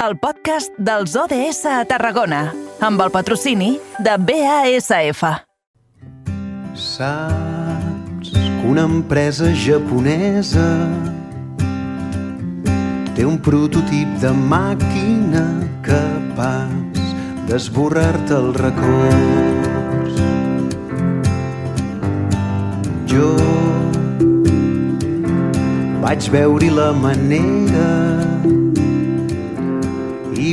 el podcast dels ODS a Tarragona, amb el patrocini de BASF. Saps que una empresa japonesa té un prototip de màquina capaç d'esborrar-te els records. Jo vaig veure la manera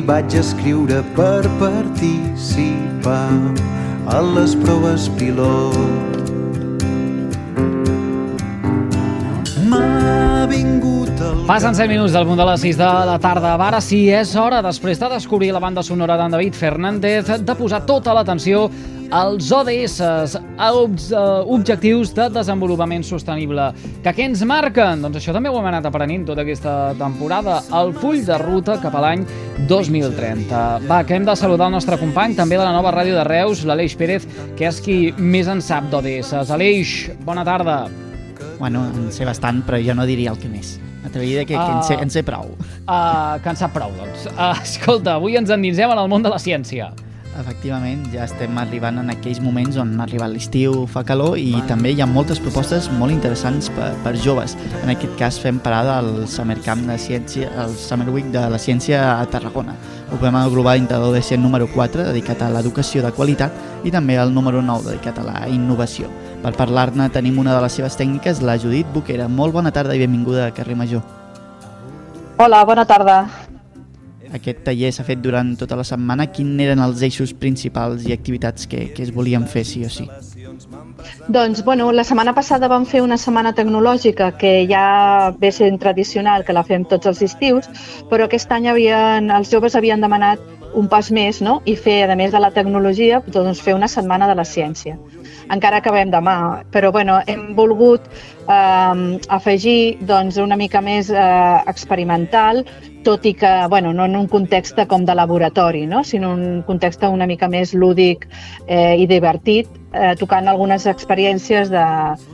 vaig escriure per participar a les proves pilot. Passen 7 minuts del punt de les 6 de la tarda. Ara sí, és hora, després de descobrir la banda sonora d'en David Fernández, de posar tota l'atenció als ODS, els uh, Objectius de Desenvolupament Sostenible. Que què ens marquen? Doncs això també ho hem anat aprenent tota aquesta temporada, el full de ruta cap a l'any 2030. Va, que hem de saludar el nostre company, també de la nova ràdio de Reus, l'Aleix Pérez, que és qui més en sap d'ODS. Aleix, bona tarda. Bueno, en sé bastant, però jo no diria el que més. M'atreviria que, que en, sé, en sé prou. Uh, que en sap prou, doncs. Uh, escolta, avui ens endinsem en el món de la ciència. Efectivament, ja estem arribant en aquells moments on ha arribat l'estiu, fa calor i també hi ha moltes propostes molt interessants per, per joves. En aquest cas fem parada al Summer Camp de Ciència, al Summer Week de la Ciència a Tarragona. El programa global Cient número 4 dedicat a l'educació de qualitat i també el número 9 dedicat a la innovació. Per parlar-ne tenim una de les seves tècniques, la Judit Boquera. Molt bona tarda i benvinguda a Carrer Major. Hola, bona tarda. Aquest taller s'ha fet durant tota la setmana. Quins eren els eixos principals i activitats que, que es volien fer sí o sí? Doncs, bueno, la setmana passada vam fer una setmana tecnològica que ja ve sent tradicional, que la fem tots els estius, però aquest any havien, els joves havien demanat un pas més no? i fer, a més de la tecnologia, doncs fer una setmana de la ciència. Encara acabem demà, però bueno, hem volgut eh, afegir doncs, una mica més eh, experimental, tot i que bueno, no en un context com de laboratori, no? sinó en un context una mica més lúdic eh, i divertit, eh, tocant algunes experiències de,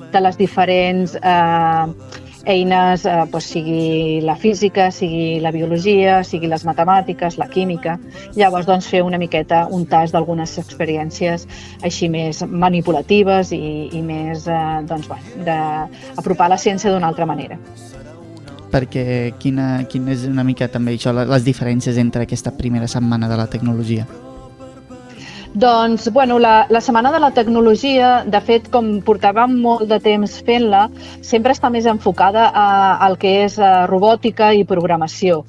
de les diferents eh, eines, eh, doncs sigui la física, sigui la biologia, sigui les matemàtiques, la química. Llavors, doncs, fer una miqueta un tas d'algunes experiències així més manipulatives i, i més, eh, doncs, bueno, d'apropar la ciència d'una altra manera perquè quina, quina és una mica també això, les diferències entre aquesta primera setmana de la tecnologia? Doncs, bueno, la, la Setmana de la Tecnologia, de fet, com portàvem molt de temps fent-la, sempre està més enfocada al que és eh, robòtica i programació.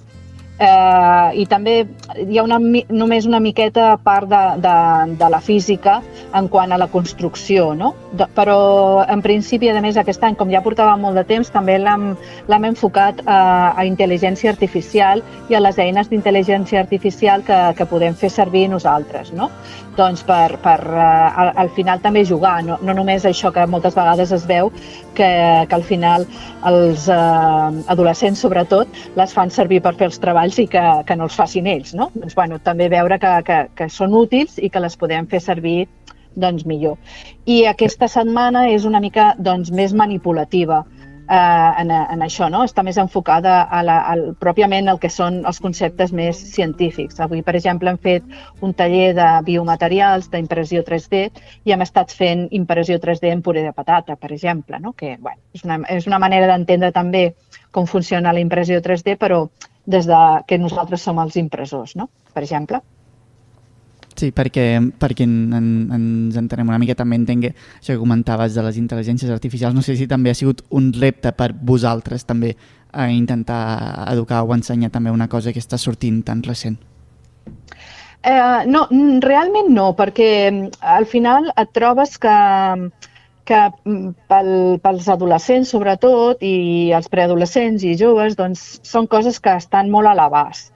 Eh, I també hi ha una, només una miqueta part de, de, de la física en quant a la construcció, no? De, però en principi, a més, aquest any, com ja portava molt de temps, també l'hem enfocat a, a intel·ligència artificial i a les eines d'intel·ligència artificial que, que podem fer servir nosaltres, no? Doncs per, per uh, al, al final també jugar, no, no només això que moltes vegades es veu, que, que al final els uh, adolescents, sobretot, les fan servir per fer els treballs i que, que no els facin ells, no? Doncs, bueno, també veure que, que, que són útils i que les podem fer servir doncs millor. I aquesta setmana és una mica doncs, més manipulativa eh, en, en això, no? està més enfocada a la, al, pròpiament el que són els conceptes més científics. Avui, per exemple, hem fet un taller de biomaterials, d'impressió 3D, i hem estat fent impressió 3D en puré de patata, per exemple, no? que bueno, és, una, és una manera d'entendre també com funciona la impressió 3D, però des de que nosaltres som els impressors, no? per exemple. Sí, perquè, perquè en, en, ens entenem una mica, també entenc que això que comentaves de les intel·ligències artificials, no sé si també ha sigut un repte per vosaltres també a intentar educar o ensenyar també una cosa que està sortint tan recent. Eh, no, realment no, perquè al final et trobes que, que pel, pels adolescents sobretot i els preadolescents i joves doncs, són coses que estan molt a l'abast.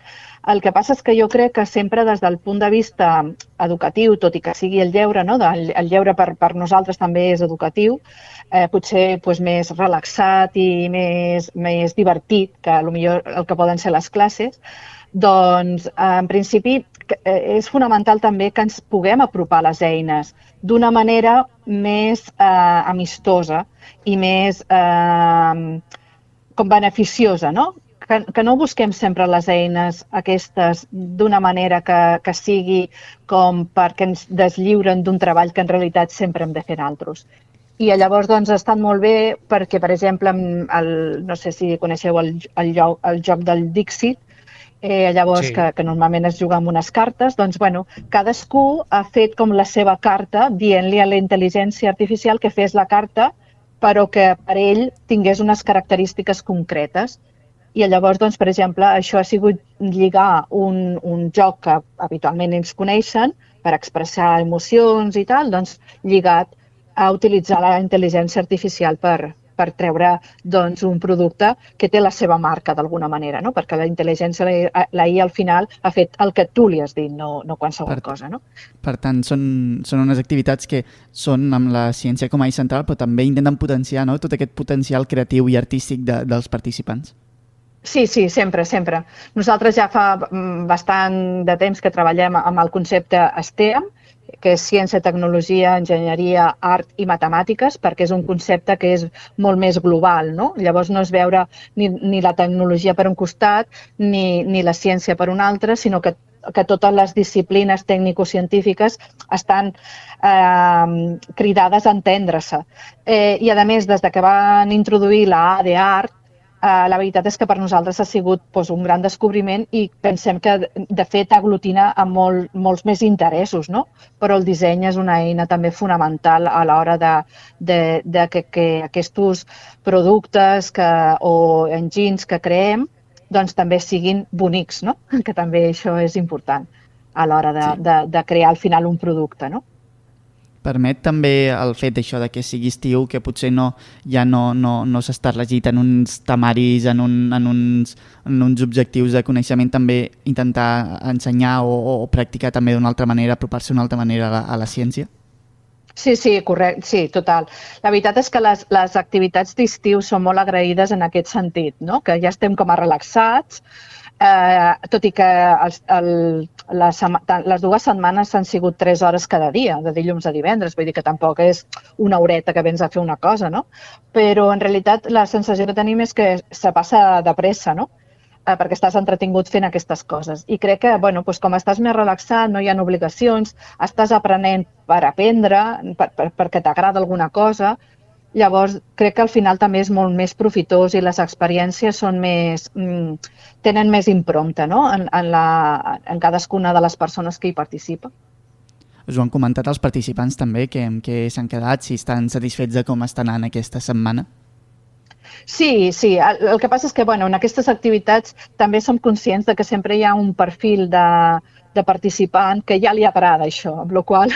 El que passa és que jo crec que sempre des del punt de vista educatiu, tot i que sigui el lleure, no? el, el lleure per, per nosaltres també és educatiu, eh, potser pues, més relaxat i més, més divertit que millor el que poden ser les classes, doncs en principi és fonamental també que ens puguem apropar les eines d'una manera més eh, amistosa i més eh, com beneficiosa, no? que, que no busquem sempre les eines aquestes d'una manera que, que sigui com perquè ens deslliuren d'un treball que en realitat sempre hem de fer altres. I llavors doncs, ha estat molt bé perquè, per exemple, el, no sé si coneixeu el, el, el joc del Dixit, eh, llavors sí. que, que normalment es juga amb unes cartes, doncs bueno, cadascú ha fet com la seva carta dient-li a la intel·ligència artificial que fes la carta però que per ell tingués unes característiques concretes. I llavors, doncs, per exemple, això ha sigut lligar un, un joc que habitualment ens coneixen per expressar emocions i tal, doncs lligat a utilitzar la intel·ligència artificial per, per treure doncs, un producte que té la seva marca d'alguna manera, no? perquè la intel·ligència, la IA al final ha fet el que tu li has dit, no, no qualsevol per, cosa. No? Per tant, són, són unes activitats que són amb la ciència com a eix central, però també intenten potenciar no? tot aquest potencial creatiu i artístic de, dels participants. Sí, sí, sempre, sempre. Nosaltres ja fa mm, bastant de temps que treballem amb el concepte STEAM, que és ciència, tecnologia, enginyeria, art i matemàtiques, perquè és un concepte que és molt més global. No? Llavors no és veure ni, ni la tecnologia per un costat ni, ni la ciència per un altre, sinó que que totes les disciplines tècnico-científiques estan eh, cridades a entendre-se. Eh, I, a més, des de que van introduir la A d'art, Uh, la veritat és que per nosaltres ha sigut doncs, un gran descobriment i pensem que, de fet, aglutina a molt, molts més interessos, no? però el disseny és una eina també fonamental a l'hora de, de, de que, que aquests productes que, o engines que creem doncs, també siguin bonics, no? que també això és important a l'hora de, sí. de, de crear al final un producte. No? Permet també el fet d'això de que sigui estiu, que potser no, ja no, no, no s'està regit en uns temaris, en, un, en, uns, en uns objectius de coneixement, també intentar ensenyar o, o practicar també d'una altra manera, apropar-se d'una altra manera a la, a la ciència? Sí, sí, correcte, sí, total. La veritat és que les, les activitats d'estiu són molt agraïdes en aquest sentit, no? que ja estem com a relaxats, eh, tot i que els, el, les, les dues setmanes han sigut tres hores cada dia, de dilluns a divendres, vull dir que tampoc és una horeta que vens a fer una cosa, no? Però en realitat la sensació que tenim és que se passa de pressa, no? Eh, perquè estàs entretingut fent aquestes coses. I crec que, bueno, doncs com estàs més relaxat, no hi ha obligacions, estàs aprenent per aprendre, per, per, perquè t'agrada alguna cosa, Llavors, crec que al final també és molt més profitós i les experiències són més, mm, tenen més impronta no? en, en, la, en cadascuna de les persones que hi participa. Us ho han comentat els participants també, que, que s'han quedat, si estan satisfets de com estan anant aquesta setmana? Sí, sí. El, el que passa és que bueno, en aquestes activitats també som conscients de que sempre hi ha un perfil de, de participant que ja li agrada això, amb la qual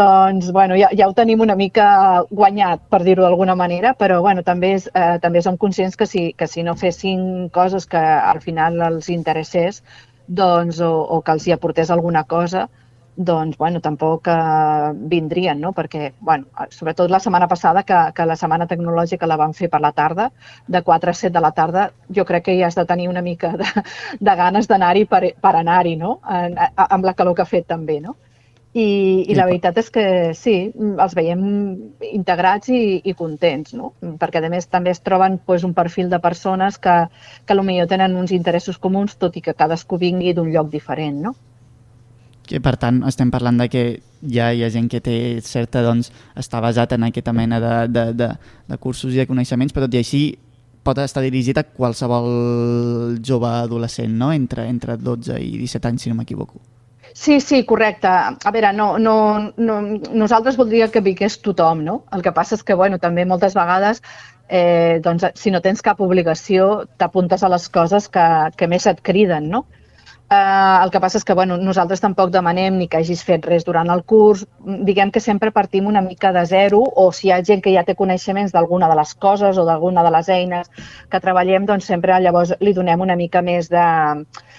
doncs, bueno, ja, ja ho tenim una mica guanyat, per dir-ho d'alguna manera, però bueno, també, és, eh, també som conscients que si, que si no fessin coses que al final els interessés doncs, o, o que els hi aportés alguna cosa, doncs, bueno, tampoc eh, vindrien, no? Perquè, bueno, sobretot la setmana passada, que, que la setmana tecnològica la van fer per la tarda, de 4 a 7 de la tarda, jo crec que ja has de tenir una mica de, de ganes d'anar-hi per, per anar-hi, no? En, amb la calor que ha fet també, no? I, i la veritat és que sí, els veiem integrats i, i contents, no? perquè a més també es troben pues, un perfil de persones que, que potser tenen uns interessos comuns, tot i que cadascú vingui d'un lloc diferent. No? Que per tant estem parlant de que ja hi ha gent que té certa, doncs, està basat en aquesta mena de, de, de, de cursos i de coneixements, però tot i així pot estar dirigit a qualsevol jove adolescent, no? Entre, entre 12 i 17 anys, si no m'equivoco. Sí, sí, correcte. A veure, no, no, no, nosaltres voldríem que vingués tothom, no? El que passa és que, bueno, també moltes vegades eh, doncs, si no tens cap obligació, t'apuntes a les coses que, que més et criden, no? Eh, el que passa és que bueno, nosaltres tampoc demanem ni que hagis fet res durant el curs. Diguem que sempre partim una mica de zero o si hi ha gent que ja té coneixements d'alguna de les coses o d'alguna de les eines que treballem, doncs sempre llavors li donem una mica més de,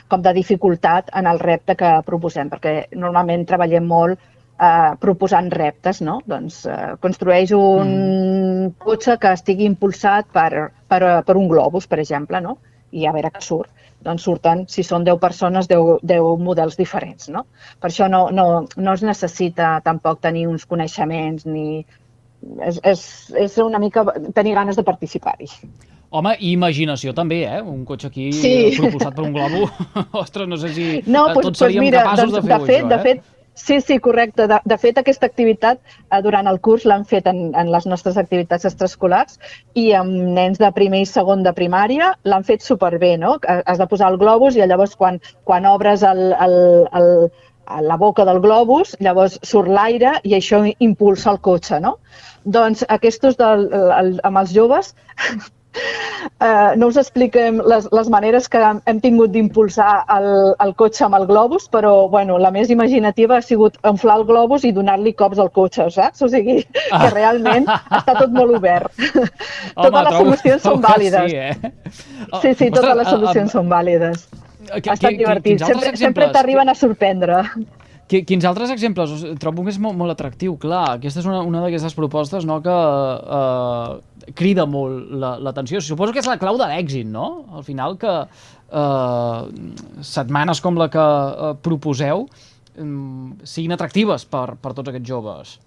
com de dificultat en el repte que proposem, perquè normalment treballem molt eh, proposant reptes, no? Doncs eh, construeix un mm. cotxe que estigui impulsat per, per, per un globus, per exemple, no? i a veure què surt doncs surten, si són 10 persones, 10, 10 models diferents. No? Per això no, no, no es necessita tampoc tenir uns coneixements ni... És, és, és una mica tenir ganes de participar-hi. Home, i imaginació també, eh? Un cotxe aquí Sí. eh, propulsat per un globo. Ostres, no sé si No, eh, doncs, tots seríem mira, capaços doncs, de fer-ho, fet, això, de eh? fet, sí, sí, correcte. De, de fet, aquesta activitat eh, durant el curs l'han fet en, en les nostres activitats extraescolars i amb nens de primer i segon de primària l'han fet superbé, no? Has de posar el globus i llavors quan, quan obres el, el, el, la boca del globus, llavors surt l'aire i això impulsa el cotxe, no? Doncs aquests del, el, amb els joves Eh, no us expliquem les, les maneres que hem, tingut d'impulsar el, el cotxe amb el globus, però bueno, la més imaginativa ha sigut inflar el globus i donar-li cops al cotxe, saps? O sigui, Ah. que realment està tot molt obert. totes les solucions són trobo que vàlides. Sí, eh? Sí, sí, totes les solucions són vàlides. Ha estat divertit. Sempre, sempre t'arriben a sorprendre. Qui- Quins altres exemples? Trobo que és molt, molt atractiu, clar. Aquesta és una, una d'aquestes propostes no, que eh, crida molt la- l'atenció. Suposo que és la clau de l'èxit, no? Al final que eh, setmanes com la que eh, proposeu mm, siguin atractives per, per tots aquests joves.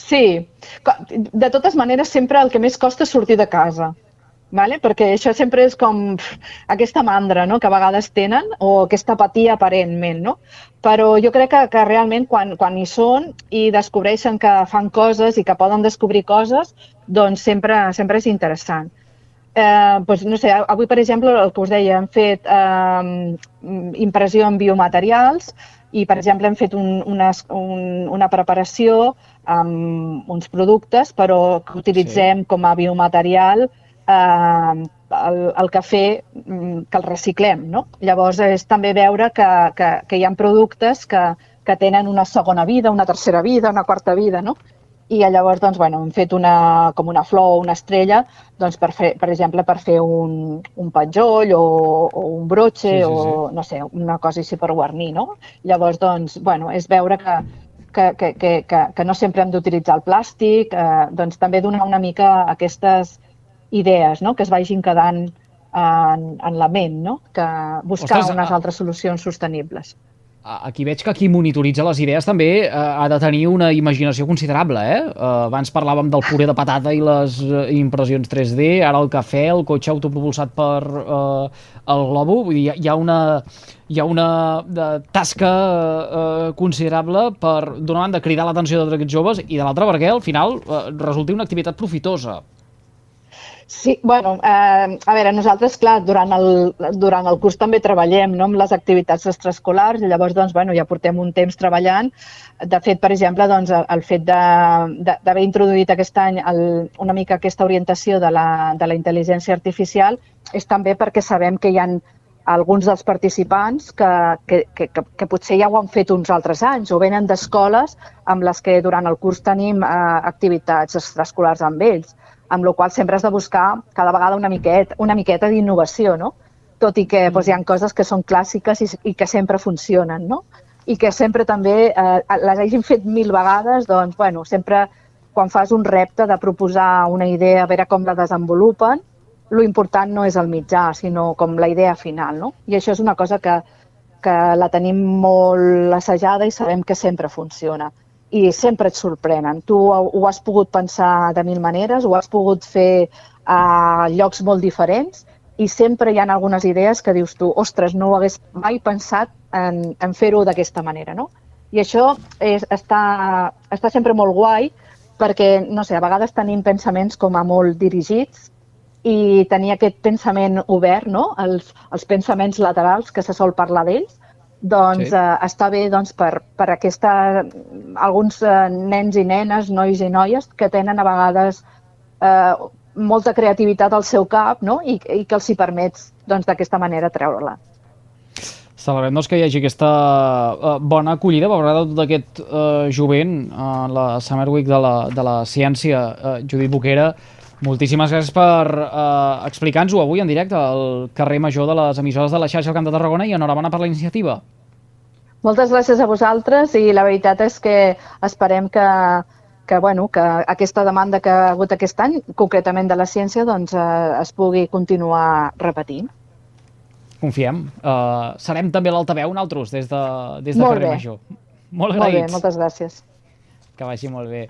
Sí, de totes maneres sempre el que més costa és sortir de casa, vale? perquè això sempre és com pf, aquesta mandra no? que a vegades tenen o aquesta apatia aparentment, no? però jo crec que, que realment quan, quan hi són i descobreixen que fan coses i que poden descobrir coses, doncs sempre, sempre és interessant. Eh, doncs, no sé, avui, per exemple, el que us deia, hem fet eh, impressió en biomaterials i, per exemple, hem fet un, una, un, una preparació amb uns productes, però que utilitzem sí. com a biomaterial eh, el, el cafè mm, que el reciclem. No? Llavors, és també veure que, que, que hi ha productes que, que tenen una segona vida, una tercera vida, una quarta vida, no? I llavors, doncs, bueno, hem fet una, com una flor o una estrella, doncs, per, fer, per exemple, per fer un, un penjoll o, o un brotxe Sí, sí, o, no sé, una cosa així per guarnir, no? Llavors, doncs, bueno, és veure que, que, que, que, que, que no sempre hem d'utilitzar el plàstic, eh, doncs també donar una mica aquestes idees, no?, que es vagin quedant en, en la ment, no?, que buscar Ostres, unes ah. altres solucions sostenibles. A- Aquí veig que qui monitoritza les idees també eh, ha de tenir una imaginació considerable, eh? eh? Abans parlàvem del puré de patata i les eh, impressions 3D, ara el cafè, el cotxe autopropulsat per eh, el globo, vull dir, hi ha- una, hi ha una de, tasca eh, considerable per, d'una banda, cridar l'atenció de tots aquests joves i de l'altra perquè al final eh, resulti una activitat profitosa. Sí, bueno, eh, a veure, nosaltres, clar, durant el, durant el curs també treballem no, amb les activitats extraescolars i llavors, doncs, bueno, ja portem un temps treballant. De fet, per exemple, doncs, el, el fet d'haver introduït aquest any el, una mica aquesta orientació de la, de la intel·ligència artificial és també perquè sabem que hi ha alguns dels participants que, que, que, que potser ja ho han fet uns altres anys o venen d'escoles amb les que durant el curs tenim eh, activitats extraescolars amb ells amb la qual sempre has de buscar cada vegada una miqueta, una miqueta d'innovació, no? Tot i que doncs, hi ha coses que són clàssiques i, i que sempre funcionen, no? I que sempre també eh, les hagin fet mil vegades, doncs, bueno, sempre quan fas un repte de proposar una idea, a veure com la desenvolupen, lo important no és el mitjà, sinó com la idea final, no? I això és una cosa que, que la tenim molt assajada i sabem que sempre funciona i sempre et sorprenen. Tu ho, has pogut pensar de mil maneres, ho has pogut fer a llocs molt diferents i sempre hi ha algunes idees que dius tu, ostres, no ho hagués mai pensat en, en fer-ho d'aquesta manera, no? I això és, està, està sempre molt guai perquè, no sé, a vegades tenim pensaments com a molt dirigits i tenir aquest pensament obert, no? els, els pensaments laterals, que se sol parlar d'ells, doncs Sí. eh, està bé doncs, per, per aquesta, alguns eh, nens i nenes, nois i noies, que tenen a vegades eh, molta creativitat al seu cap no? I, i que els hi permets doncs, d'aquesta manera treure-la. Celebrem doncs, que hi hagi aquesta uh, bona acollida per part de tot aquest uh, jovent a la Summer Week de la, de la ciència. Uh, Judit Boquera, moltíssimes gràcies per uh, explicar-nos-ho avui en directe al carrer Major de les emissores de la xarxa al Camp de Tarragona i enhorabona per la iniciativa. Moltes gràcies a vosaltres i la veritat és que esperem que, que, bueno, que aquesta demanda que ha hagut aquest any, concretament de la ciència, doncs, eh, es pugui continuar repetint. Confiem. Uh, serem també l'altaveu nosaltres des de, des de Molt carrer bé. Major. Molt Molt bé, moltes gràcies. Que vagi molt bé.